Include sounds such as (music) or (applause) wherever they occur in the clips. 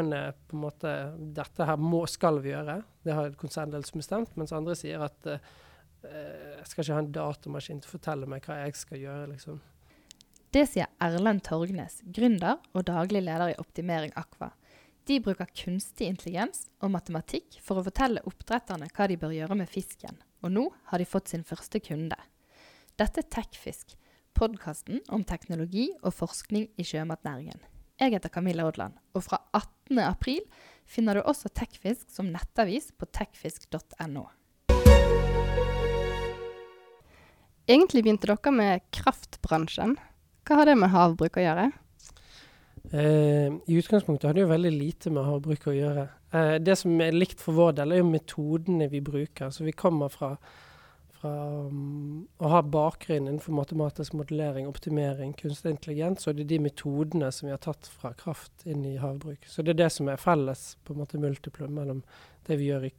noen er på en måte Dette her må, skal vi gjøre. Det har konsernledelsen bestemt. Mens andre sier at uh, jeg skal ikke ha en datamaskin til å fortelle meg hva jeg skal gjøre, liksom. Det sier Erlend Torgnes, gründer og daglig leder i Optimering Aqua. De bruker kunstig intelligens og matematikk for å fortelle oppdretterne hva de bør gjøre med fisken. Og nå har de fått sin første kunde. Dette er TechFisk, podkasten om teknologi og forskning i sjømatnæringen. Jeg heter Camilla Odland, og fra 18. april finner du også Tekfisk som nettavis på tekfisk.no. Egentlig begynte dere med kraftbransjen. Hva har det med havbruk å gjøre? Eh, I utgangspunktet har det jo veldig lite med havbruk å gjøre. Eh, det som er likt for vår del, er jo metodene vi bruker. Så vi kommer fra fra um, å ha bakgrunn innenfor matematisk modellering, optimering, kunstig intelligens, så det er de metodene som vi har tatt fra kraft inn i havbruk. Så det er det som er felles på en måte multiplum mellom det vi gjør i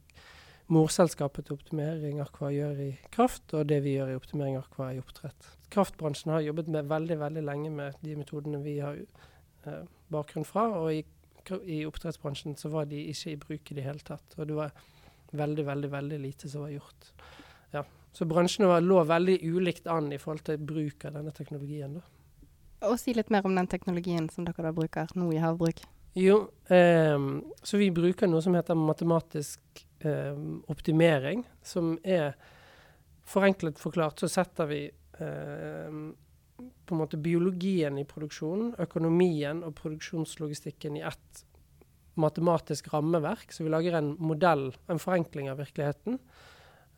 morselskapet til optimering Aqua gjør i kraft, og det vi gjør i optimering Aqua i oppdrett. Kraftbransjen har jobbet med veldig veldig lenge med de metodene vi har eh, bakgrunn fra, og i, i, oppdrettsbransjen så var de ikke i bruk i det hele tatt. Og det var veldig, veldig, veldig lite som var gjort. Ja. Så bransjene lå veldig ulikt an i forhold til bruk av denne teknologien. da. Og Si litt mer om den teknologien som dere da bruker nå i havbruk. Jo, eh, så vi bruker noe som heter matematisk eh, optimering. Som er forenklet forklart, så setter vi eh, på en måte biologien i produksjonen, økonomien og produksjonslogistikken i ett matematisk rammeverk. Så vi lager en modell, en forenkling av virkeligheten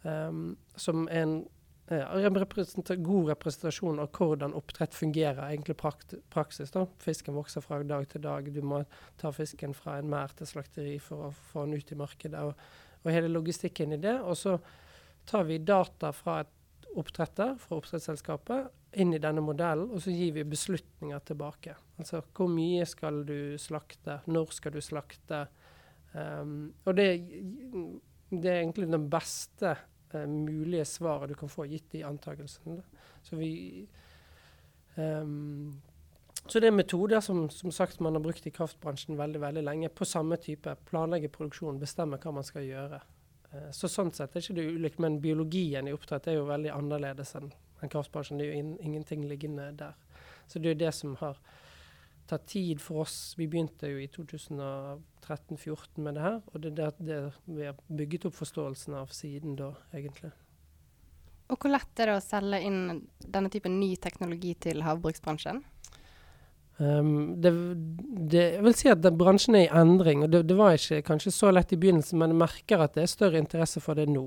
Um, som en, en, uh, god representasjon av hvordan oppdrett fungerer egentlig prakt praksis. da. Fisken vokser fra dag til dag. Du må ta fisken fra en merd til slakteri for å få den ut i markedet. Og, og, hele logistikken i det. Og så tar vi data fra et oppdretter, fra oppdrettsselskapet, inn i denne modellen, og så gir vi beslutninger tilbake. Altså hvor mye skal du slakte, når skal du slakte? Um, og det, det er egentlig den beste eh, mulige svaret du kan få, gitt de antakelsene. Så vi um, så det er metoder som, som sagt man har brukt i kraftbransjen veldig veldig lenge. På samme type. Planlegge produksjon, bestemme hva man skal gjøre. Eh, så Sånn sett er ikke det ulikt, men biologien i oppdrett er jo veldig annerledes enn en kraftbransjen. Det er jo in ingenting liggende der. Så det er jo det som har tatt tid for oss. Vi begynte jo i 2013-2014 med det her, og det er det, vi har bygget opp forståelsen av siden da, egentlig. Og hvor lett er det å selge inn denne typen ny teknologi til havbruksbransjen? Um, det, det, jeg vil si at den, bransjen er i endring. og det, det, var ikke kanskje så lett i begynnelsen, men jeg merker at det er større interesse for det nå.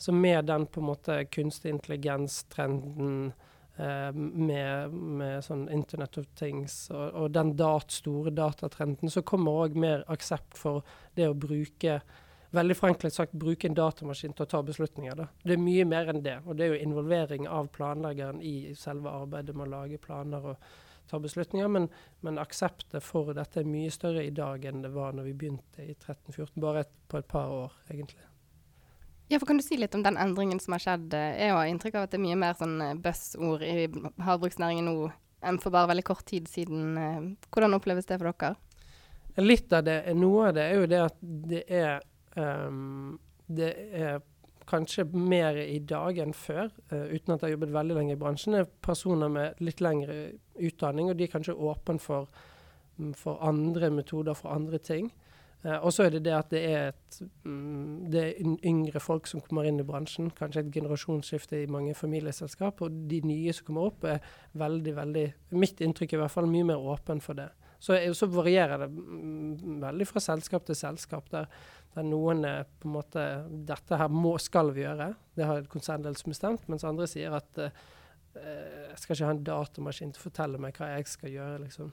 Så med den på en måte kunstig intelligens-trenden, med, med, sånn Internet of Things og, og den dat, store datatrenden, så kommer òg mer aksept for det å bruke Veldig forenklet sagt bruke en datamaskin til å ta beslutninger. Da. Det er mye mer enn det. Og det er jo involvering av planleggeren i selve arbeidet med å lage planer og ta beslutninger. Men, men akseptet for dette er mye større i dag enn det var når vi begynte i 13-14. Bare et, på et par år, egentlig. Ja, for Kan du si litt om den endringen som har skjedd? Jeg har inntrykk av at det er mye mer sånn eh, buzzord i havbruksnæringen nå enn for bare veldig kort tid siden. Eh, hvordan oppleves det for dere? Litt av det, Noe av det er jo det at det er, um, det er kanskje mer i dag enn før, uh, uten at jeg har jobbet veldig lenge i bransjen, er personer med litt lengre utdanning, og de er kanskje åpne for, mm, for andre metoder, for andre ting. Uh, og så er det det at det er, et, um, det er yngre folk som kommer inn i bransjen. Kanskje et generasjonsskifte i mange familieselskap. Og de nye som kommer opp, er veldig, veldig Mitt inntrykk er i hvert fall mye mer åpen for det. Så, så varierer det um, veldig fra selskap til selskap. Der, der noen er på en måte Dette her må, skal vi gjøre. Det har konsernledelse bestemt. Mens andre sier at uh, jeg skal ikke ha en datamaskin til å fortelle meg hva jeg skal gjøre. liksom.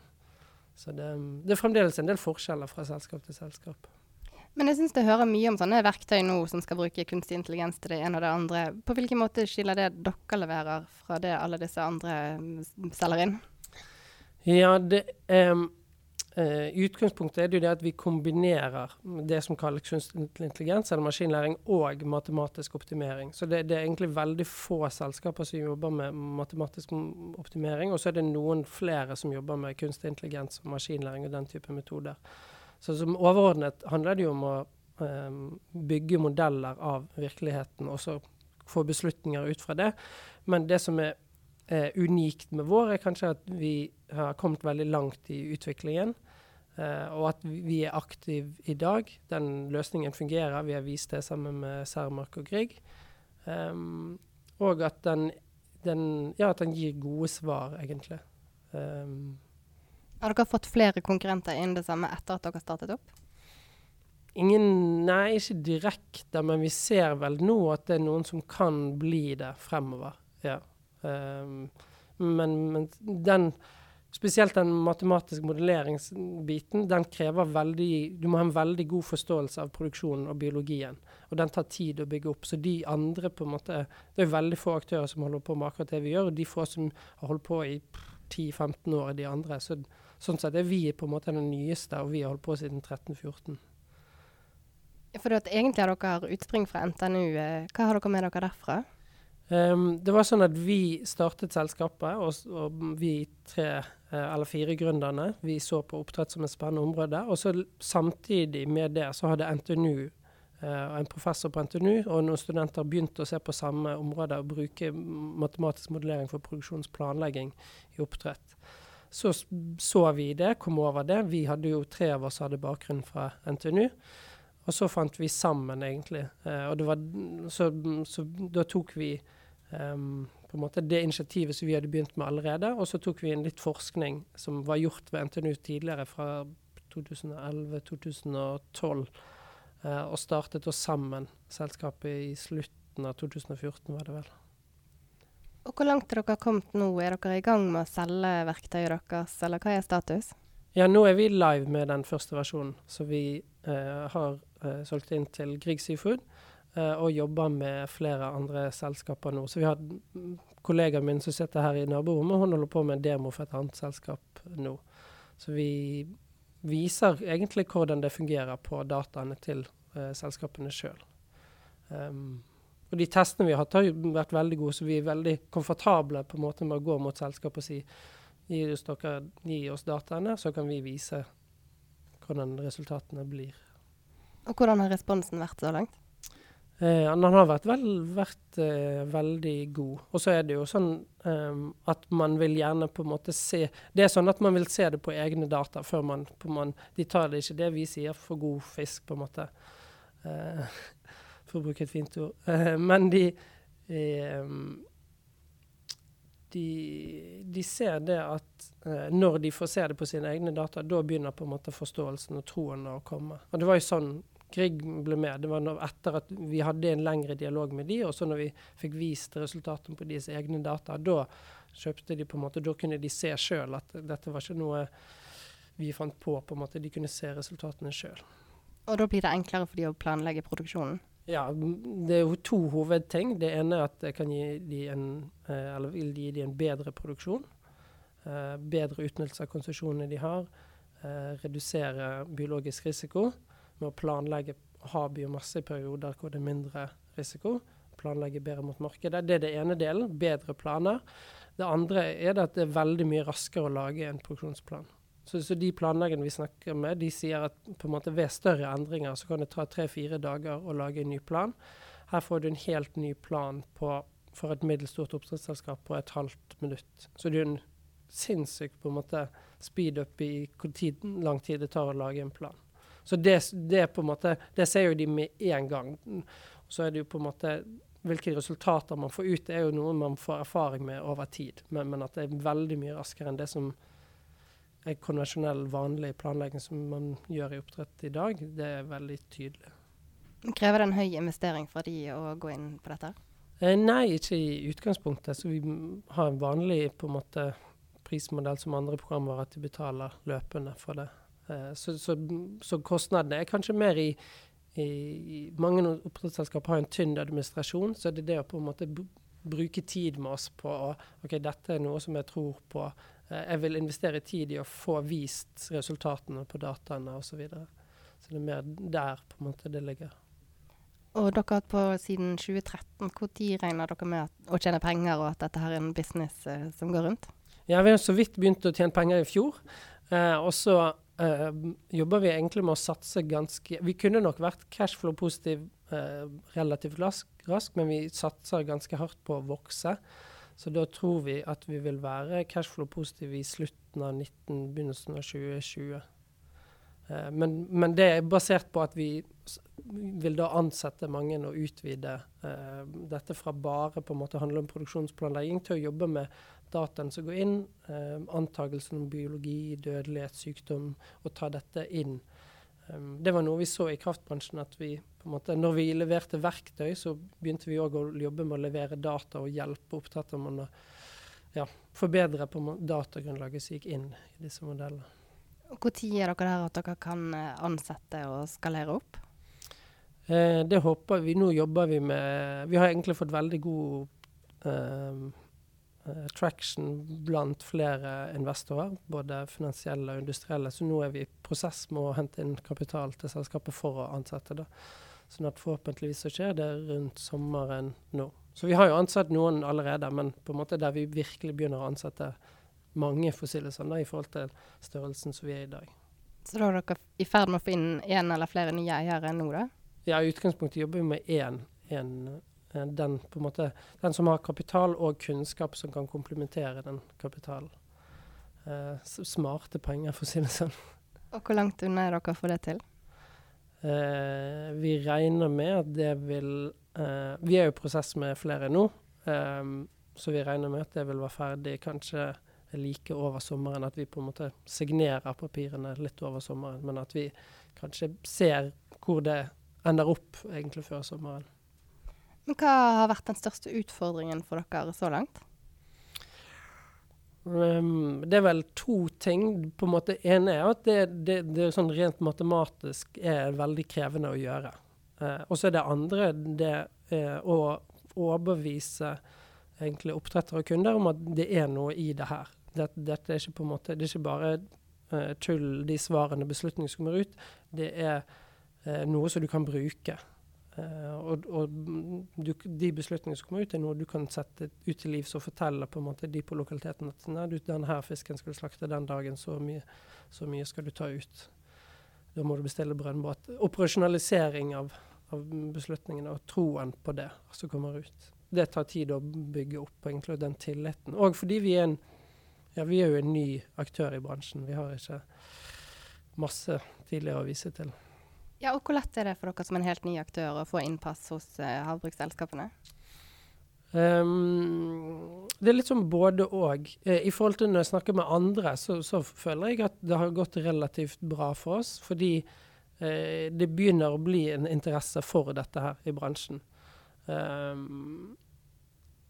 Så det, det, er fremdeles en del forskjeller fra selskap til selskap. Men jeg syns det hører mye om sånne verktøy nå som skal bruke kunstig intelligens til det ene og det andre. På hvilken måte skiller det dere leverer fra det alle disse andre mm, selger inn? Ja, det um, Uh, utgangspunktet er det jo det at vi kombinerer det som kalles kunstig intelligens, eller maskinlæring, og matematisk optimering. Så det, det, er egentlig veldig få selskaper som jobber med matematisk optimering, og så er det noen flere som jobber med kunstig intelligens og maskinlæring og den type metoder. Så som overordnet handler det jo om å eh, bygge modeller av virkeligheten, og så få beslutninger ut fra det. Men det som er eh, unikt med vår, er kanskje at vi har kommet veldig langt i utviklingen. Eh, og at vi er aktive i dag. Den løsningen fungerer. Vi har vist det sammen med Cermark og Grieg. Um, og at den, den, ja, at den gir gode svar, egentlig. Um, har dere fått flere konkurrenter innen det samme etter at dere startet opp? Ingen, nei, ikke direkte, men vi ser vel nå at det er noen som kan bli det fremover. Ja. Um, men, men, den Spesielt den matematiske modelleringsbiten, den krever veldig Du må ha en veldig god forståelse av produksjonen og biologien. Og den tar tid å bygge opp. Så de andre på en måte Det er veldig få aktører som holder på med akkurat det vi gjør, og de få som har holdt på i 10-15 år, er de andre. Så, sånn sett er vi på en måte den nyeste, og vi har holdt på siden 13-14. For egentlig har dere utspring fra NTNU. Eh, hva har dere med dere derfra? Um, det var sånn at vi startet selskapet, og, og vi tre uh, eller fire gründerne vi så på oppdrett som et spennende område. Og så samtidig med det så hadde NTNU, uh, en professor på NTNU og noen studenter begynt å se på samme område og bruke matematisk modellering for produksjonsplanlegging i oppdrett. Så så vi det, kom over det. Vi hadde jo tre av oss hadde bakgrunn fra NTNU. Og så fant vi sammen, egentlig. Uh, og var, så, så da tok vi um, på en måte det initiativet som vi hadde begynt med allerede, og så tok vi inn litt forskning som var gjort ved NTNU tidligere, fra 2011-2012, eh, og startet oss sammen, selskapet i slutten av 2014, var det vel. Og Hvor langt er dere kommet nå? Er dere i gang med å selge verktøyet deres, eller hva er status? Ja, nå er vi live med den første versjonen. Så vi eh, har eh, solgt inn til Grieg Seafood og jobber med flere andre selskaper nå. Så vi har kollegaen min som sitter her i naborommet, hun holder på med en demo for et annet selskap nå. Så vi viser egentlig hvordan det fungerer på dataene til eh, selskapene sjøl. Ehm, og de testene vi har hatt, har vært veldig gode, så vi er veldig komfortable på en måte med å gå mot selskapet og si Gi oss, dere, gi oss dataene, så kan vi vise hvordan resultatene blir. Og Hvordan har responsen vært så langt? Eh, han har vært, vel, vært eh, veldig god. Og så er det jo sånn eh, at man vil gjerne på en måte se Det er sånn at man vil se det på egne data før man, man De tar det ikke det vi sier for god fisk, på en måte. Eh, (laughs) for å bruke et fint ord. Eh, men de eh, de, de, ser det at eh, når de får se det på sine egne data, da begynner på en måte forståelsen og troen å komme. Og Det var jo sånn Grieg ble med. Det var når, etter at vi hadde en lengre dialog med de, og så når vi fikk vist resultatene på deres egne data, da kjøpte de på en måte, da kunne de se sjøl at dette var ikke noe vi fant på. på en måte, De kunne se resultatene sjøl. Og da blir det enklere for de å planlegge produksjonen? Ja, det er jo to hovedting. Det ene er at det kan gi de en, eh, eller vil gi de en bedre produksjon. Eh, bedre utnyttelse av konsesjonene de har. Eh, redusere biologisk risiko med å planlegge ha biomasse i perioder hvor det er mindre risiko. Planlegge bedre mot markedet. Det er det ene delen. Bedre planer. Det andre er at det er veldig mye raskere å lage en produksjonsplan. Så, så, de planleggerne vi snakker med, de sier at på en måte ved større endringer så kan det ta tre-fire dager å lage en ny plan. Her får du en helt ny plan på, for et middels stort oppdrettsselskap på et halvt minutt. Så det er en sinnssyk på en måte speed up i hvor tid, lang tid det tar å lage en plan. Så det, det, på en måte, det ser jo de med en gang. Så er det jo på en måte hvilke resultater man får ut, det er jo noe man får erfaring med over tid. Men, men at det er veldig mye raskere enn det som er konvensjonell, vanlig planlegging som man gjør i oppdrett i dag, det er veldig tydelig. Krever det en høy investering for de å gå inn på dette? Eh, nei, ikke i utgangspunktet. Så vi har en vanlig på en måte, prismodell som andre programmer, at de betaler løpende for det. Eh, så, så, så, kostnadene er kanskje mer i, i, i Mange oppdrettsselskap har en tynn administrasjon, så det er det å på en måte bruke tid med oss på å OK, dette er noe som jeg tror på. Eh, jeg vil investere tid i å få vist resultatene på dataene osv. Så, videre. så det er mer der på en måte det ligger. Og dere har hatt på siden 2013. Når regner dere med å tjene penger, og at dette her er en business eh, som går rundt? Ja, Vi har så vidt begynt å tjene penger i fjor. Eh, og så eh, jobber vi egentlig med å satse ganske Vi kunne nok vært cashflow-positiv uh, relativt raskt, men vi satser ganske hardt på å vokse. Så da tror vi at vi vil være cashflow-positive i slutten av 19, begynnelsen av 2020. Eh, men, men, det er basert på at vi vil da ansette mange og utvide eh, dette fra bare på en måte handle om produksjonsplanlegging til å jobbe med dataen som går inn, eh, antakelsen om biologi, dødelighet, sykdom, og ta dette inn. Um, det var noe vi så i kraftbransjen. at vi på en måte, Når vi leverte verktøy, så begynte vi òg å jobbe med å levere data og hjelpe oppdretterne å ja, forbedre på datagrunnlaget som gikk inn i disse modellene. Når er dere der at dere kan eh, ansette og skalere opp? Eh, det håper vi. Nå jobber vi med Vi har egentlig fått veldig god eh, traction blant flere investorer, både finansielle og industrielle. Så nå er vi i prosess med å hente inn kapital til selskapet for å ansette. det. Sånn at forhåpentligvis så skjer det rundt sommeren nå. Så vi har jo ansatt noen allerede, men på en måte der vi virkelig begynner å ansette mange, fossile sånn, da, i forhold til størrelsen som vi er i dag. Så da er dere i ferd med å få inn én eller flere nye eiere nå, da? Ja, i utgangspunktet jobber vi med én. En, en, den, på en måte, den som har kapital og kunnskap som kan komplementere den kapitalen. Eh, smarte penger, for å si det sånn. Og hvor langt unna er dere få det til? Eh, vi regner med at det vil eh, Vi er jo i prosess med flere nå. Eh, så vi regner med at det vil være ferdig kanskje like over sommeren. At vi på en måte signerer papirene litt over sommeren, men at vi kanskje ser hvor det ender opp egentlig før sommeren. Men hva har vært den største utfordringen for dere så langt? Um, det er vel to ting. på en måte ene er at det, det, det sånn rent matematisk er veldig krevende å gjøre. Uh, og så er det andre det er å overbevise egentlig oppdrettere og kunder om at det er noe i det her. Dette, dette er ikke måte, det er ikke bare uh, tull, de svarene beslutningene som kommer ut. Det er uh, noe som du kan bruke. Uh, og, og du, de beslutningene som kommer ut, er noe du kan sette ut til livs og fortelle på en måte de på lokaliteten at nei, du, denne fisken skal du slakte den dagen, så mye, så mye skal du ta ut. Da må du bestille brønnbåt. Operasjonalisering av, av beslutningene og troen på det som kommer ut. Det tar tid å bygge opp, egentlig, den tilliten. Og fordi vi er en ja, vi er jo en ny aktør i bransjen. Vi har ikke masse tidligere å vise til. Ja, og Hvor lett er det for dere som en helt ny aktør å få innpass hos uh, havbruksselskapene? Um, det er litt sånn både og. Uh, I forhold til når jeg snakker med andre, så, så, føler jeg at det har gått relativt bra for oss. Fordi uh, det begynner å bli en interesse for dette her i bransjen. Um,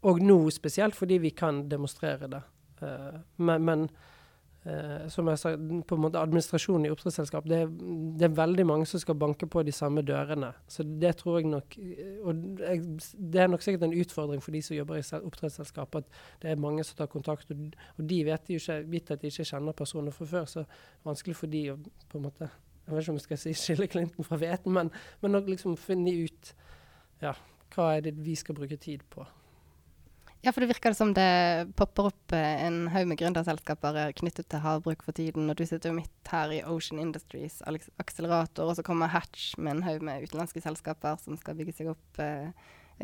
og nå spesielt fordi vi kan demonstrere det. Uh, men, men som jeg sa, på en måte administrasjonen i oppdrettsselskap, det, det, er veldig mange som skal banke på de samme dørene. Så det tror jeg nok Og det er nok sikkert en utfordring for de som jobber i oppdrettsselskap, at det er mange som tar kontakt. Og, og de vet jo ikke, vidt at de ikke kjenner personer fra før, så vanskelig for de å på en måte Jeg vet ikke om jeg skal si (laughs) skille Clinton fra hveten, men, men å liksom finne ut ja, hva er det vi skal bruke tid på. Ja, for det virker som det popper opp eh, en haug med gründerselskaper knyttet til havbruk for tiden. Og du sitter jo midt her i Ocean Industries akselerator, og så kommer Hatch med en haug med utenlandske selskaper som skal bygge seg opp. Eh.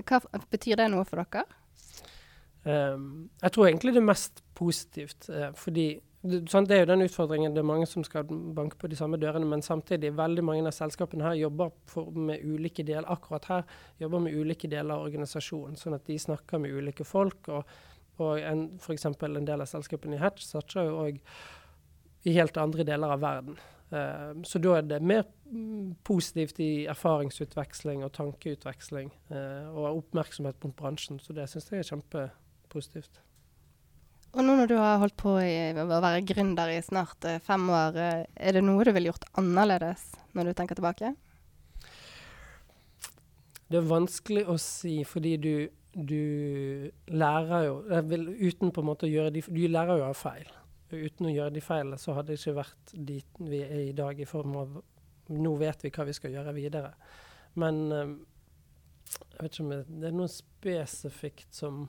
Hva betyr det noe for dere? Um, jeg tror egentlig det mest positivt. Uh, fordi sånn, det, er jo den utfordringen. Det er mange som skal banke på de samme dørene. Men samtidig, veldig mange av selskapene her jobber for, med ulike deler akkurat her, jobber med ulike deler av organisasjonen. Sånn at de snakker med ulike folk. Og, og en, f.eks. en del av selskapene i Hatch satser jo òg i helt andre deler av verden. Uh, så da er det mer positivt i erfaringsutveksling og tankeutveksling uh, og oppmerksomhet mot bransjen. Så det syns jeg er kjempepositivt. Og nå når du har holdt på å være gründer i snart eh, fem år, eh, er det noe du ville gjort annerledes når du tenker tilbake? Det er vanskelig å si, fordi du, du lærer jo vil, Uten på en måte å gjøre de Du lærer jo av feil. Uten å gjøre de feilene, så hadde det ikke vært dit vi er i dag, i form av Nå vet vi hva vi skal gjøre videre. Men eh, jeg vet ikke om det er noe spesifikt som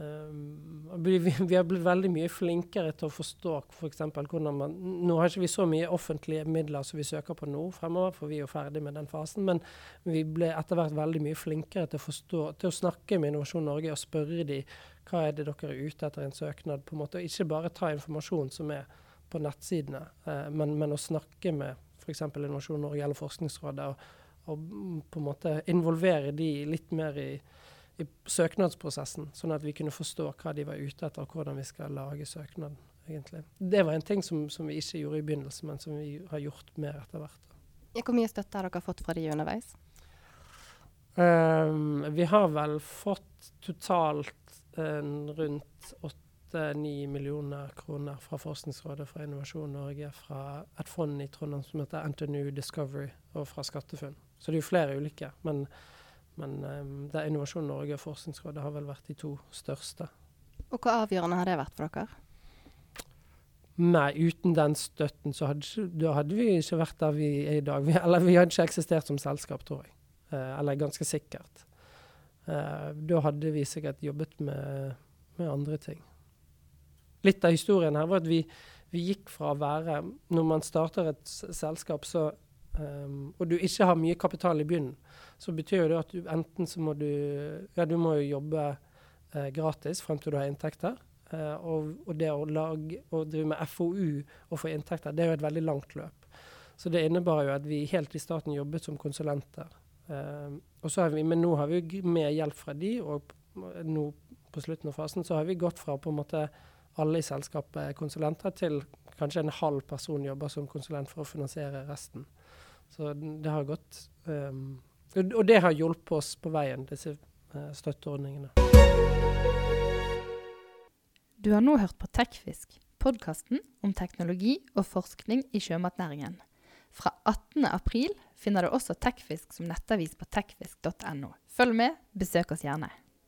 Um, vi, har blitt veldig mye flinkere til å forstå. For hvordan man Nå har ikke vi så mye offentlige midler som vi søker på nå fremover, for vi er jo ferdig med den fasen. Men vi ble etter hvert veldig mye flinkere til å, forstå, til å snakke med Innovasjon Norge og spørre de hva er det dere er ute etter en søknad, på en måte, og ikke bare ta informasjon som er på nettsidene, uh, men, men, å snakke med f.eks. Innovasjon Norge eller Forskningsrådet, og, og på en måte involvere de litt mer i i søknadsprosessen, sånn at vi kunne forstå hva de var ute etter, og hvordan vi skal lage søknaden. egentlig. Det var en ting som, som vi ikke gjorde i begynnelsen, men som vi har gjort mer etter hvert. Hvor mye støtte har dere fått fra de underveis? Um, vi har vel fått totalt um, rundt 8-9 millioner kroner fra Forskningsrådet, fra Innovasjon Norge, fra et fond i Trondheim som heter NTNU Discovery, og fra SkatteFUNN. Så det er jo flere ulike. men men um, det er Innovasjon Norge og Forskningsrådet har vel vært de to største. Og Hvor avgjørende har det vært for dere? Nei, uten den støtten så hadde, da hadde vi ikke vært der vi er i dag. Vi, eller vi hadde ikke eksistert som selskap, tror jeg. Eh, eller ganske sikkert. Eh, da hadde vi sikkert jobbet med, med, andre ting. Litt av historien her var at vi, vi gikk fra å være Når man starter et selskap, så um, og du ikke har mye kapital i bunnen, så betyr jo det at du enten så må du Ja, du må jo jobbe uh, gratis frem til du har inntekter. Uh, og, og, det å lage og drive med FoU og få inntekter, det er jo et veldig langt løp. Så det innebar jo at vi helt i starten jobbet som konsulenter. Uh, og så har vi, men nå har vi med hjelp fra de, og nå på slutten av fasen så har vi gått fra på en måte alle i selskapet konsulenter til kanskje en halv person jobber som konsulent for å finansiere resten. Så det har gått um, Og det har hjulpet oss på veien, disse uh, støtteordningene. Du har nå hørt på Tekfisk, podkasten om teknologi og forskning i sjømatnæringen. Fra 18. april finner du også Tekfisk som nettavis på tekfisk.no. Følg med, besøk oss gjerne.